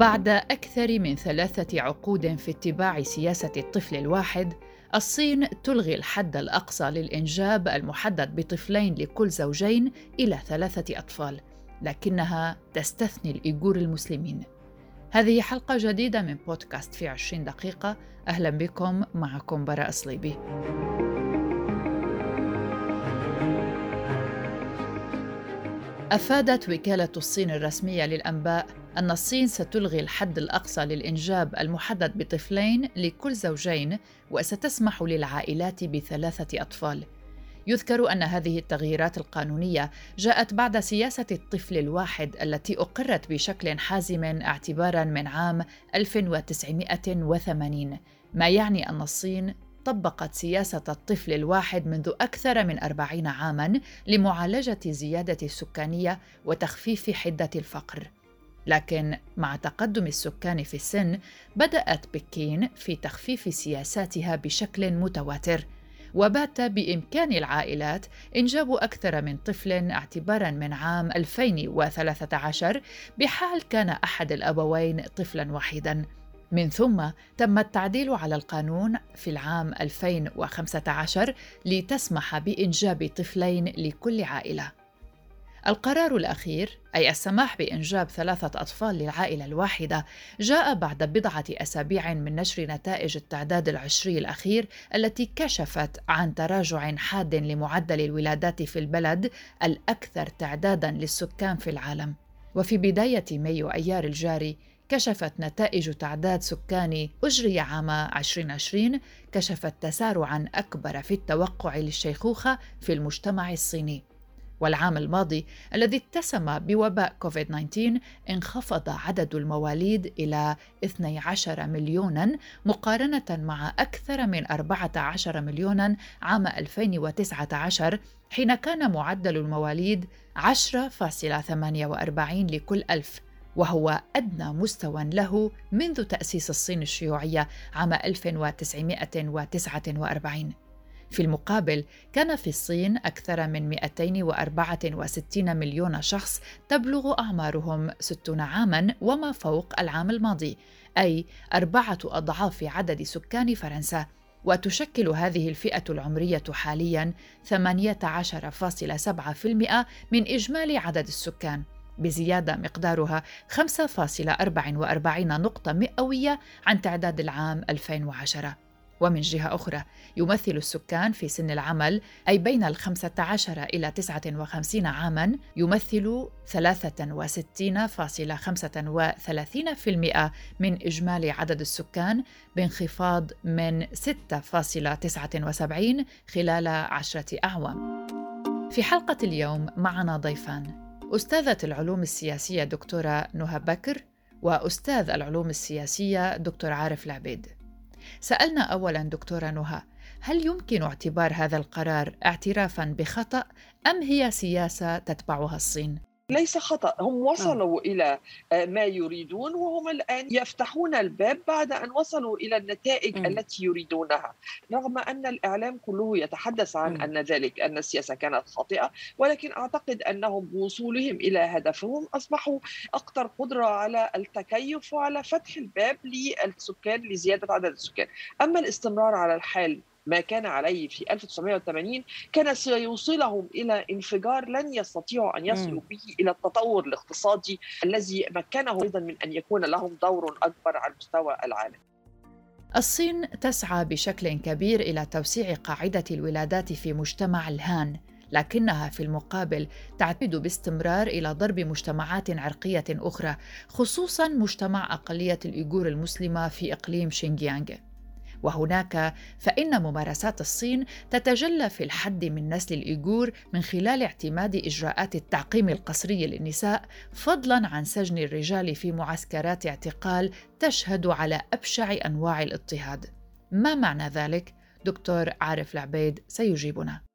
بعد أكثر من ثلاثة عقود في اتباع سياسة الطفل الواحد، الصين تلغي الحد الأقصى للإنجاب المحدد بطفلين لكل زوجين إلى ثلاثة أطفال، لكنها تستثني الإيغور المسلمين. هذه حلقة جديدة من بودكاست في عشرين دقيقة، أهلا بكم معكم براء صليبي. أفادت وكالة الصين الرسمية للأنباء أن الصين ستلغي الحد الأقصى للإنجاب المحدد بطفلين لكل زوجين وستسمح للعائلات بثلاثة أطفال. يذكر أن هذه التغييرات القانونية جاءت بعد سياسة الطفل الواحد التي أقرت بشكل حازم اعتباراً من عام 1980 ما يعني أن الصين طبقت سياسة الطفل الواحد منذ أكثر من أربعين عاماً لمعالجة زيادة السكانية وتخفيف حدة الفقر. لكن مع تقدم السكان في السن بدأت بكين في تخفيف سياساتها بشكل متواتر وبات بإمكان العائلات إنجاب أكثر من طفل اعتبارا من عام 2013 بحال كان أحد الأبوين طفلا وحيدا من ثم تم التعديل على القانون في العام 2015 لتسمح بإنجاب طفلين لكل عائلة. القرار الأخير أي السماح بإنجاب ثلاثة أطفال للعائلة الواحدة جاء بعد بضعة أسابيع من نشر نتائج التعداد العشري الأخير التي كشفت عن تراجع حاد لمعدل الولادات في البلد الأكثر تعدادا للسكان في العالم. وفي بداية مايو أيار الجاري كشفت نتائج تعداد سكاني أجري عام 2020 كشفت تسارعا أكبر في التوقع للشيخوخة في المجتمع الصيني. والعام الماضي الذي اتسم بوباء كوفيد 19 انخفض عدد المواليد إلى 12 مليونا مقارنة مع أكثر من 14 مليونا عام 2019 حين كان معدل المواليد 10.48 لكل ألف وهو أدنى مستوى له منذ تأسيس الصين الشيوعية عام 1949 في المقابل كان في الصين أكثر من 264 مليون شخص تبلغ أعمارهم 60 عاماً وما فوق العام الماضي أي أربعة أضعاف عدد سكان فرنسا. وتشكل هذه الفئة العمرية حالياً 18.7% من إجمالي عدد السكان بزيادة مقدارها 5.44 نقطة مئوية عن تعداد العام 2010 ومن جهة أخرى يمثل السكان في سن العمل أي بين الخمسة عشر إلى تسعة وخمسين عاماً يمثل 63.35% من إجمالي عدد السكان بانخفاض من 6.79 خلال عشرة أعوام. في حلقة اليوم معنا ضيفان أستاذة العلوم السياسية دكتورة نهى بكر وأستاذ العلوم السياسية دكتور عارف العبيد. سألنا أولا دكتورة نهى هل يمكن اعتبار هذا القرار اعترافا بخطأ أم هي سياسة تتبعها الصين؟ ليس خطأ هم وصلوا آه. إلى ما يريدون وهم الآن يفتحون الباب بعد أن وصلوا إلى النتائج م. التي يريدونها رغم أن الإعلام كله يتحدث عن م. أن ذلك أن السياسة كانت خاطئة ولكن أعتقد أنهم بوصولهم إلى هدفهم أصبحوا أكثر قدرة على التكيف وعلى فتح الباب للسكان لزيادة عدد السكان أما الاستمرار على الحال ما كان عليه في 1980 كان سيوصلهم إلى انفجار لن يستطيعوا أن يصلوا به إلى التطور الاقتصادي الذي مكنه أيضا من أن يكون لهم دور أكبر على مستوى العالم. الصين تسعى بشكل كبير إلى توسيع قاعدة الولادات في مجتمع الهان لكنها في المقابل تعتمد باستمرار إلى ضرب مجتمعات عرقية أخرى خصوصا مجتمع أقلية الأيغور المسلمة في إقليم شينجيانغ وهناك فإن ممارسات الصين تتجلى في الحد من نسل الإيغور من خلال اعتماد إجراءات التعقيم القسري للنساء فضلا عن سجن الرجال في معسكرات اعتقال تشهد على أبشع أنواع الاضطهاد. ما معنى ذلك؟ دكتور عارف العبيد سيجيبنا.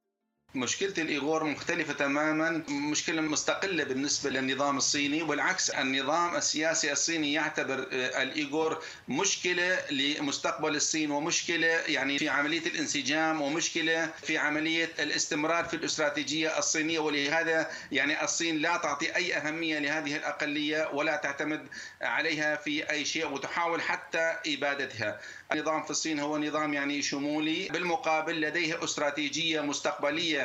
مشكلة الإيغور مختلفة تماما مشكلة مستقلة بالنسبة للنظام الصيني والعكس النظام السياسي الصيني يعتبر آه، الإيغور مشكلة لمستقبل الصين ومشكلة يعني في عملية الانسجام ومشكلة في عملية الاستمرار في الاستراتيجية الصينية. ولهذا يعني الصين لا تعطي أي أهمية لهذه الأقلية ولا تعتمد عليها في أي شيء وتحاول حتى إبادتها. النظام في الصين هو نظام يعني شمولي بالمقابل لديه استراتيجية مستقبلية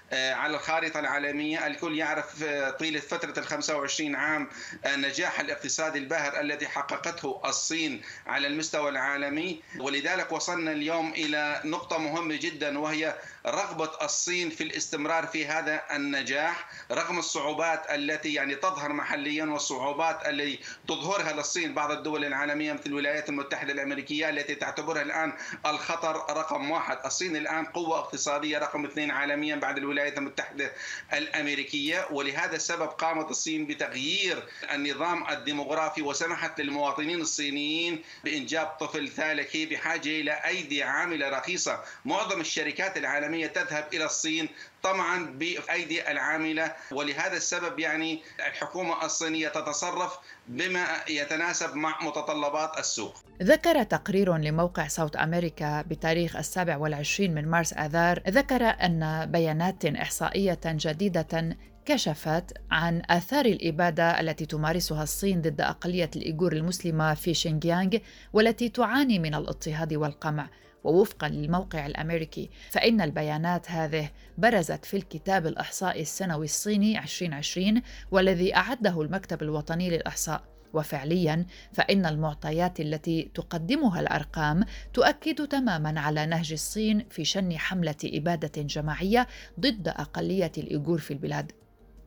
على الخارطة العالمية الكل يعرف آه، طيلة فترة ال 25 عام آه، الاقتصادي الباهر الذي حققته الصين على المستوى العالمي. ولذلك وصلنا اليوم إلى نقطة مهمة جدا وهي رغبة الصين في الاستمرار في هذا النجاح رغم الصعوبات التي يعني تظهر محليا والصعوبات التي تظهرها للصين بعض الدول العالمية مثل الولايات المتحدة الأمريكية التي تعتبرها الآن الخطر رقم واحد. الصين الآن قوة اقتصادية رقم اثنين عالميا بعد الولايات المتحدة الأمريكية ولهذا السبب قامت الصين بتغيير النظام الديموغرافي وسمحت للمواطنين الصينيين بإنجاب طفل ثالث هي بحاجة إلى أيدي عاملة رخيصة. معظم الشركات العالمية تذهب إلى الصين طمعا بأيدي العاملة ولهذا السبب يعني الحكومة الصينية تتصرف بما يتناسب مع متطلبات السوق. ذكر تقرير لموقع صوت أمريكا بتاريخ السابع والعشرين من مارس آذار ذكر أن بيانات إحصائية جديدة كشفت عن آثار الإبادة التي تمارسها الصين ضد أقلية الإيغور المسلمة في شينجيانغ والتي تعاني من الاضطهاد والقمع. ووفقا للموقع الأمريكي فإن البيانات هذه برزت في الكتاب الإحصائي السنوي الصيني 2020 والذي أعده المكتب الوطني للإحصاء. وفعليا فإن المعطيات التي تقدمها الأرقام تؤكد تماما على نهج الصين في شن حملة إبادة جماعية ضد أقلية الإيغور في البلاد.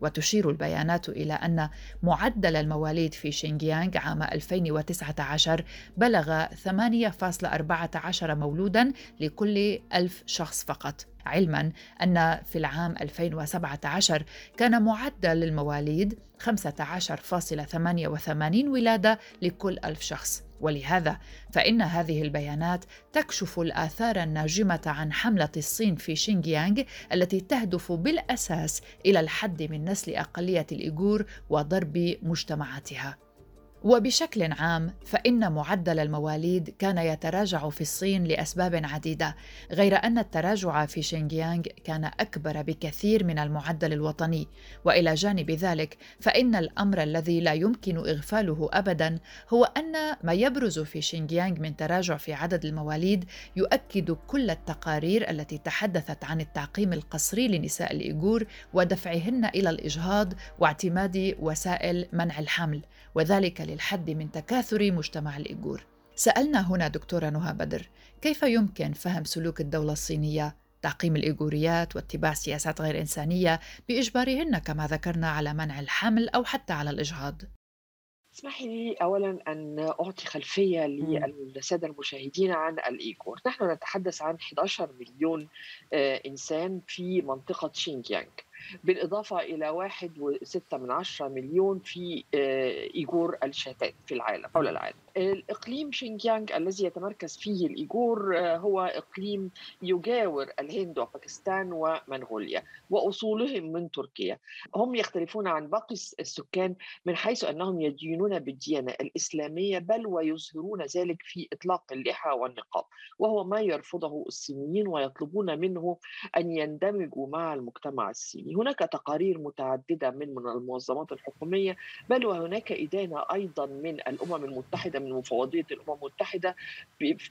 وتشير البيانات إلى أن معدل المواليد في شينجيانغ عام 2019 بلغ 8.14 مولودا لكل ألف شخص فقط. علما أن في العام 2017 كان معدل المواليد 15.88 ولادة لكل ألف شخص. ولهذا فإن هذه البيانات تكشف الآثار الناجمة عن حملة الصين في شينجيانغ التي تهدف بالأساس إلى الحد من نسل أقلية الإيغور وضرب مجتمعاتها. وبشكل عام فإن معدل المواليد كان يتراجع في الصين لأسباب عديدة، غير أن التراجع في شينجيانغ كان أكبر بكثير من المعدل الوطني، وإلى جانب ذلك فإن الأمر الذي لا يمكن إغفاله أبدا هو أن ما يبرز في شينجيانغ من تراجع في عدد المواليد يؤكد كل التقارير التي تحدثت عن التعقيم القسري لنساء الإيغور ودفعهن إلى الإجهاض واعتماد وسائل منع الحمل، وذلك للحد من تكاثر مجتمع الإيغور. سألنا هنا دكتورة نهى بدر كيف يمكن فهم سلوك الدولة الصينية تعقيم الإيغوريات واتباع سياسات غير إنسانية بإجبارهن كما ذكرنا على منع الحمل أو حتى على الإجهاض؟ اسمحي لي اولا أن أعطي خلفية للسادة المشاهدين عن الإيغور، نحن نتحدث عن 11 مليون آه، إنسان في منطقة شينجيانغ. بالإضافة إلى واحد وستة من عشرة مليون في آه، إيغور الشتات في العالم حول العالم. الإقليم شينجيانغ الذي يتمركز فيه الإيغور آه، هو إقليم يجاور الهند وباكستان ومنغوليا وأصولهم من تركيا. هم يختلفون عن باقي السكان من حيث أنهم يدينون بالديانة الإسلامية بل ويظهرون ذلك في إطلاق اللحى والنقاب. وهو ما يرفضه الصينيين ويطلبون منه أن يندمجوا مع المجتمع الصيني. هناك تقارير متعددة من من المنظمات الحكومية بل وهناك إدانة أيضا من الأمم المتحدة من مفوضية الأمم المتحدة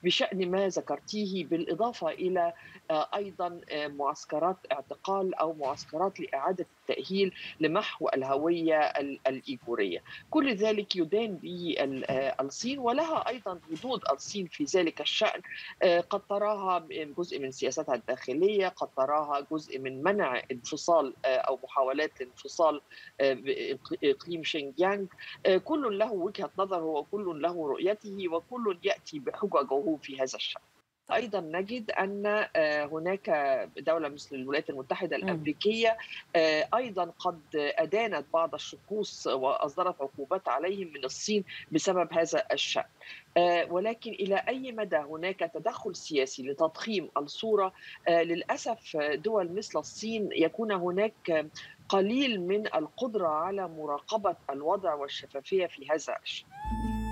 بشأن ما ذكرتيه بالإضافة إلى آه، أيضا آه، معسكرات اعتقال أو معسكرات لإعادة التأهيل لمحو الهوية الإيغورية. كل ذلك يدان به آه، الصين ولها أيضا ردود الصين في ذلك الشأن. قد تراها جزء من سياستها الداخلية قد تراها جزء من منع انفصال آه، أو محاولات لانفصال آه، اقليم شينجيانغ آه، كل له وجهة نظر وكل له رؤيته وكل يأتي بحججه في هذا الشأن. أيضا نجد أن هناك دولة مثل الولايات المتحدة الأمريكية أيضا قد أدانت بعض الشخوص وأصدرت عقوبات عليهم من الصين بسبب هذا الشأن. ولكن إلى أي مدى هناك تدخل سياسي لتضخيم الصورة؟ للأسف دول مثل الصين يكون هناك قليل من القدرة على مراقبة الوضع والشفافية في هذا الشأن.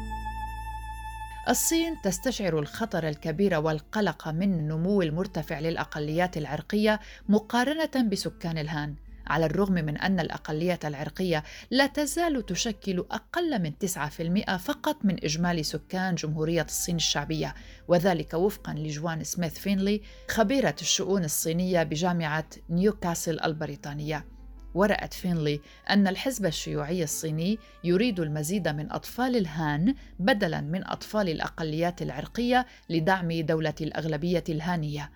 الصين تستشعر الخطر الكبير والقلق من النمو المرتفع للأقليات العرقية مقارنة بسكان الهان على الرغم من أن الأقلية العرقية لا تزال تشكل أقل من 9% فقط من إجمالي سكان جمهورية الصين الشعبية وذلك وفقا لجوان سميث فينلي خبيرة الشؤون الصينية بجامعة نيوكاسل البريطانية. ورأت فينلي أن الحزب الشيوعي الصيني يريد المزيد من أطفال الهان بدلاً من أطفال الأقليات العرقية لدعم دولة الأغلبية الهانية.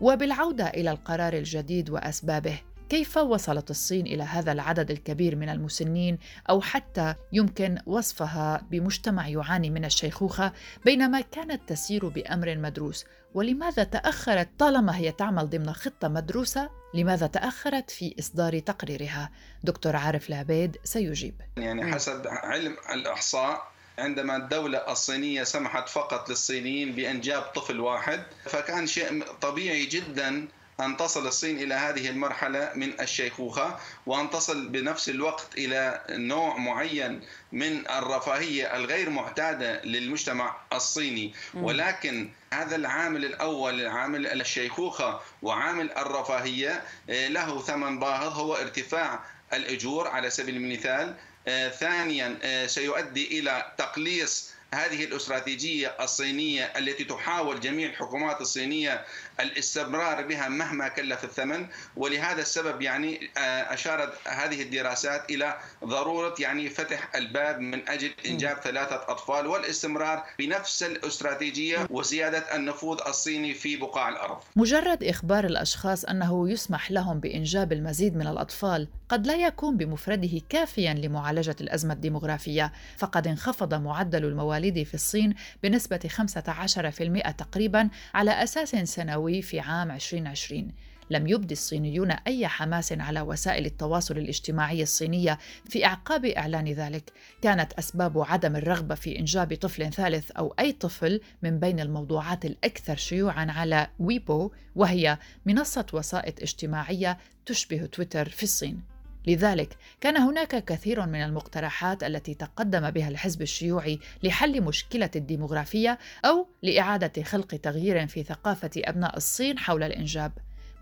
وبالعودة إلى القرار الجديد وأسبابه، كيف وصلت الصين إلى هذا العدد الكبير من المسنين أو حتى يمكن وصفها بمجتمع يعاني من الشيخوخة بينما كانت تسير بأمر مدروس؟ ولماذا تأخرت طالما هي تعمل ضمن خطة مدروسة؟ لماذا تأخرت في إصدار تقريرها؟ دكتور عارف العبيد سيجيب. يعني حسب علم الأحصاء عندما الدولة الصينية سمحت فقط للصينيين بإنجاب طفل واحد فكان شيء طبيعي جدا أن تصل الصين إلى هذه المرحلة من الشيخوخة وأن تصل بنفس الوقت إلى نوع معين من الرفاهية الغير معتادة للمجتمع الصيني. ولكن هذا العامل الأول عامل الشيخوخة وعامل الرفاهية آه، له ثمن باهظ هو ارتفاع الأجور على سبيل المثال آه، ثانيا آه، سيؤدي إلى تقليص هذه الاستراتيجية الصينية التي تحاول جميع الحكومات الصينية الاستمرار بها مهما كلف الثمن ولهذا السبب يعني آه، أشارت هذه الدراسات إلى ضرورة يعني فتح الباب من أجل إنجاب ثلاثة أطفال والاستمرار بنفس الاستراتيجية وزيادة النفوذ الصيني في بقاع الأرض. مجرد إخبار الأشخاص أنه يسمح لهم بإنجاب المزيد من الأطفال قد لا يكون بمفرده كافيا لمعالجة الأزمة الديمغرافية، فقد انخفض معدل المواليد في الصين بنسبة 15% تقريبا على أساس سنوي في عام 2020 لم يبدي الصينيون أي حماس على وسائل التواصل الاجتماعي الصينية في إعقاب إعلان ذلك. كانت أسباب عدم الرغبة في إنجاب طفل ثالث أو أي طفل من بين الموضوعات الأكثر شيوعا على ويبو وهي منصة وسائط اجتماعية تشبه تويتر في الصين. لذلك كان هناك كثير من المقترحات التي تقدم بها الحزب الشيوعي لحل مشكلة الديمغرافية أو لإعادة خلق تغيير في ثقافة أبناء الصين حول الإنجاب.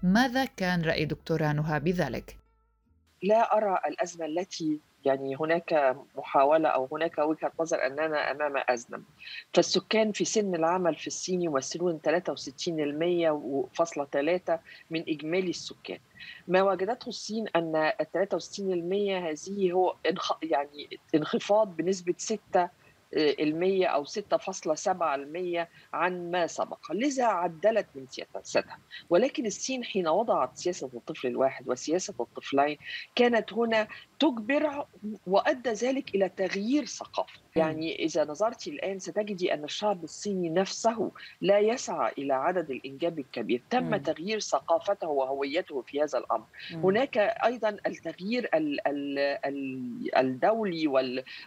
ماذا كان رأي دكتورة نهى بذلك؟ لا أرى الأزمة التي يعني هناك محاولة أو هناك وجهة نظر أننا أمام أزمة. فالسكان في سن العمل في الصين يمثلون 63.3 من إجمالي السكان. ما وجدته الصين أن ال 63% هذه هو يعني انخفاض بنسبة 6 المية أو 6.7% عن ما سبق. لذا عدلت من سياستها ولكن الصين حين وضعت سياسة الطفل الواحد وسياسة الطفلين كانت هنا تجبر وأدى ذلك إلى تغيير ثقافة، يعني إذا نظرت الآن ستجدي أن الشعب الصيني نفسه لا يسعى إلى عدد الإنجاب الكبير، تم م. تغيير ثقافته وهويته في هذا الأمر. م. هناك أيضا التغيير الدولي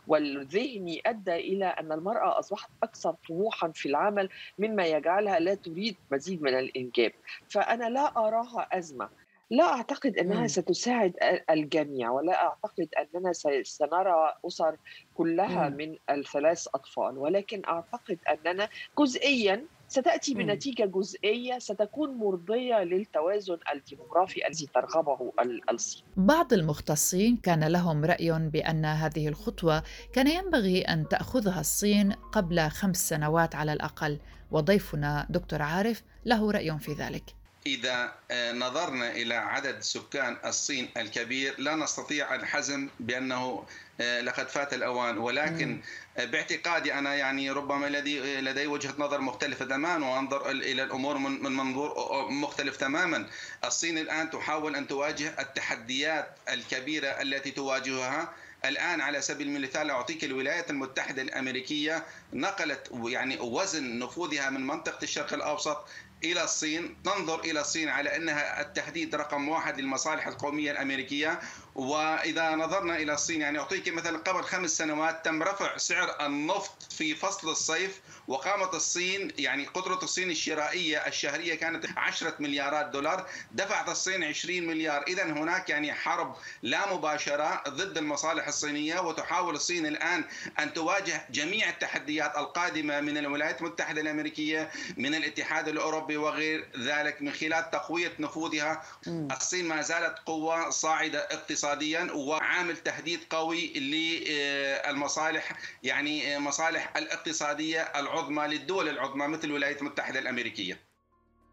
والذهني أدى إلى أن المرأة أصبحت أكثر طموحا في العمل مما يجعلها لا تريد مزيد من الإنجاب، فأنا لا أراها أزمة. لا أعتقد أنها م. ستساعد الجميع ولا أعتقد أننا سنرى أسر كلها م. من الثلاث أطفال ولكن أعتقد أننا جزئيا ستأتي بنتيجة جزئية ستكون مرضية للتوازن الديموغرافي الذي ترغبه الصين بعض المختصين كان لهم رأي بأن هذه الخطوة كان ينبغي أن تأخذها الصين قبل خمس سنوات على الأقل وضيفنا دكتور عارف له رأي في ذلك إذا آه، نظرنا إلى عدد سكان الصين الكبير لا نستطيع الحزم بأنه آه، لقد فات الأوان. ولكن آه، باعتقادي أنا يعني ربما لدي لدي وجهة نظر مختلفة تماما وأنظر إلى الأمور من منظور مختلف تماما. الصين الآن تحاول أن تواجه التحديات الكبيرة التي تواجهها. الآن على سبيل المثال أعطيك الولايات المتحدة الأمريكية نقلت يعني وزن نفوذها من منطقة الشرق الأوسط إلى الصين تنظر إلى الصين على أنها التحديد رقم واحد للمصالح القومية الأمريكية. وإذا نظرنا إلى الصين يعني أعطيك مثلا قبل خمس سنوات تم رفع سعر النفط في فصل الصيف. وقامت الصين يعني قدرة الصين الشرائية الشهرية كانت 10 مليارات دولار. دفعت الصين 20 مليار. اذا هناك يعني حرب لا مباشره ضد المصالح الصينية. وتحاول الصين الآن أن تواجه جميع التحديات القادمة من الولايات المتحدة الأمريكية من الاتحاد الأوروبي وغير ذلك من خلال تقوية نفوذها. الصين ما زالت قوة صاعدة اقتصاديا وعامل تهديد قوي للمصالح يعني مصالح الاقتصادية العظمى للدول العظمى مثل الولايات المتحدة الأمريكية.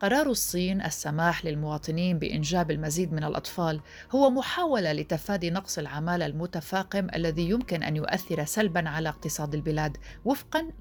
قرار الصين السماح للمواطنين بإنجاب المزيد من الأطفال هو محاولة لتفادي نقص العمالة المتفاقم الذي يمكن أن يؤثر سلبا على اقتصاد البلاد وفقا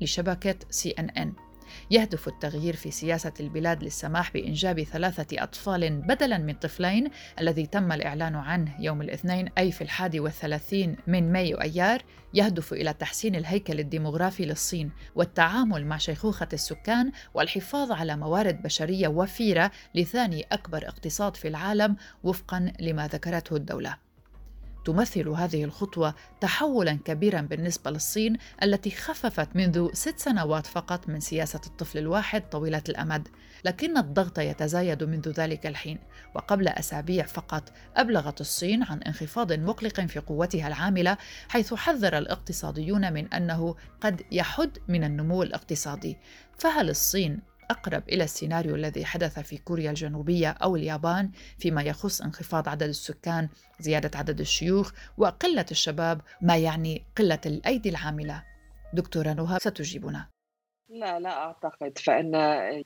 سي إن إن. يهدف التغيير في سياسة البلاد للسماح بإنجاب ثلاثة أطفال بدلا من طفلين الذي تم الإعلان عنه يوم الاثنين أي في الحادي والثلاثين من مايو أيار يهدف إلى تحسين الهيكل الديمغرافي للصين والتعامل مع شيخوخة السكان والحفاظ على موارد بشرية وفيرة لثاني أكبر اقتصاد في العالم وفقا لما ذكرته الدولة. تمثل هذه الخطوة تحولا كبيرا بالنسبة للصين التي خففت منذ ست سنوات فقط من سياسة الطفل الواحد طويلة الأمد. لكن الضغط يتزايد منذ ذلك الحين. وقبل أسابيع فقط أبلغت الصين عن انخفاض مقلق في قوتها العاملة حيث حذر الاقتصاديون من أنه قد يحد من النمو الاقتصادي. فهل الصين أقرب إلى السيناريو الذي حدث في كوريا الجنوبية أو اليابان فيما يخص انخفاض عدد السكان، زيادة عدد الشيوخ وقلة الشباب، ما يعني قلة الأيدي العاملة. دكتورة نهى ستجيبنا. لا لا أعتقد. فإن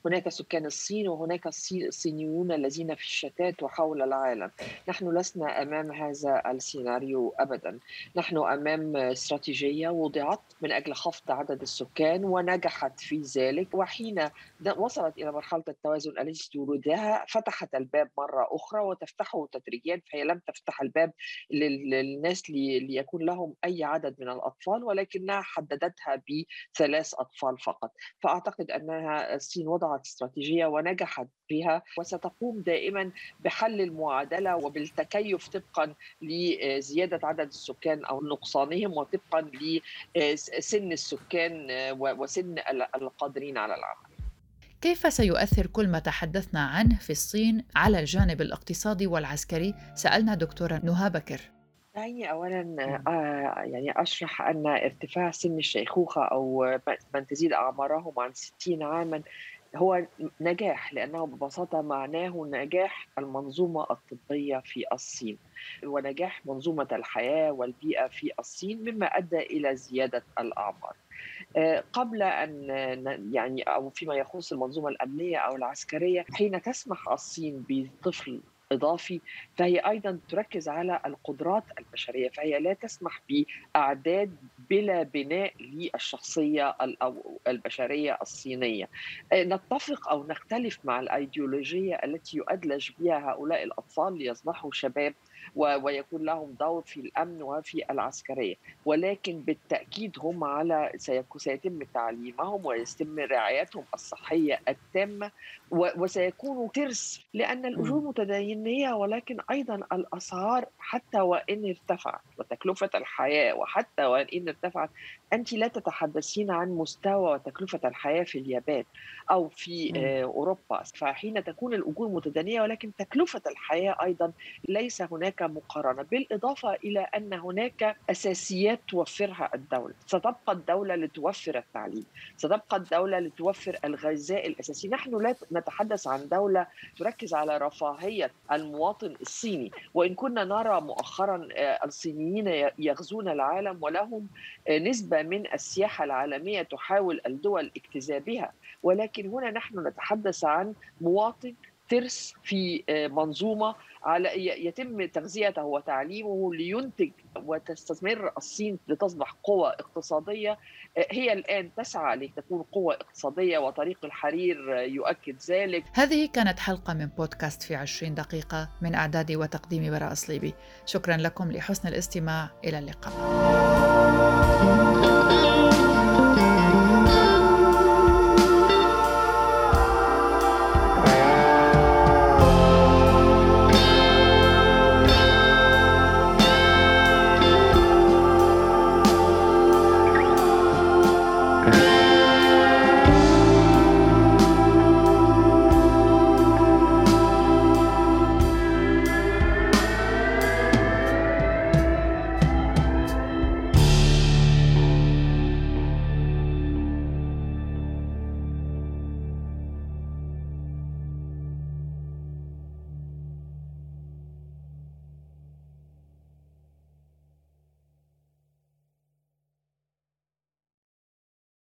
هناك سكان الصين وهناك الصينيون الذين في الشتات وحول العالم. نحن لسنا أمام هذا السيناريو أبدا. نحن أمام استراتيجية وضعت من أجل خفض عدد السكان ونجحت في ذلك. وحين وصلت إلى مرحلة التوازن التي تريدها فتحت الباب مرة أخرى وتفتحه تدريجيا فهي لم تفتح الباب للناس ليكون لهم أي عدد من الأطفال ولكنها حددتها بثلاث أطفال فقط. فأعتقد أنها الصين وضعت استراتيجية ونجحت بها وستقوم دائما بحل المعادلة وبالتكيف طبقا لزيادة عدد السكان أو نقصانهم وطبقا لسن السكان وسن القادرين على العمل كيف سيؤثر كل ما تحدثنا عنه في الصين على الجانب الاقتصادي والعسكري؟ سألنا دكتورة نهى بكر. دعيني أولا آه يعني أشرح أن ارتفاع سن الشيخوخة أو من تزيد أعمارهم عن 60 عاما هو نجاح لأنه ببساطة معناه نجاح المنظومة الطبية في الصين. ونجاح منظومة الحياة والبيئة في الصين مما أدى إلى زيادة الأعمار. قبل أن يعني أو فيما يخص المنظومة الأمنية أو العسكرية حين تسمح الصين بطفل إضافي فهي أيضا تركز على القدرات البشرية فهي لا تسمح بأعداد بلا بناء للشخصية البشرية الصينية. نتفق أو نختلف مع الأيديولوجية التي يؤدلج بها هؤلاء الأطفال ليصبحوا شباب ويكون لهم دور في الأمن وفي العسكرية. ولكن بالتأكيد هم على سيتم تعليمهم ويتم رعايتهم الصحية التامة وسيكونوا ترس لأن الاجور متدينية ولكن أيضا الأسعار حتى وإن ارتفعت وتكلفة الحياة وحتى وإن ارتفعت أنت لا تتحدثين عن مستوى وتكلفه الحياة في اليابان أو في أوروبا. فحين تكون الاجور متدنيه ولكن تكلفة الحياة أيضا ليس هناك مقارنة بالإضافة إلى أن هناك أساسيات توفرها الدولة. ستبقى الدولة لتوفر التعليم ستبقى الدولة لتوفر الغذاء الأساسي. نحن لا نتحدث عن دولة تركز على رفاهية المواطن الصيني. وإن كنا نرى مؤخرا الصينيين يغزون العالم ولهم نسبة من السياحة العالمية تحاول الدول اجتذابها ولكن هنا نحن نتحدث عن مواطن ترس في منظومة على يتم تغذيته وتعليمه لينتج وتستثمر الصين لتصبح قوة اقتصادية هي الآن تسعى لتكون قوة اقتصادية وطريق الحرير يؤكد ذلك. هذه كانت حلقة من بودكاست في عشرين دقيقة من إعداد وتقديم براء صليبي شكرا لكم لحسن الاستماع. إلى اللقاء.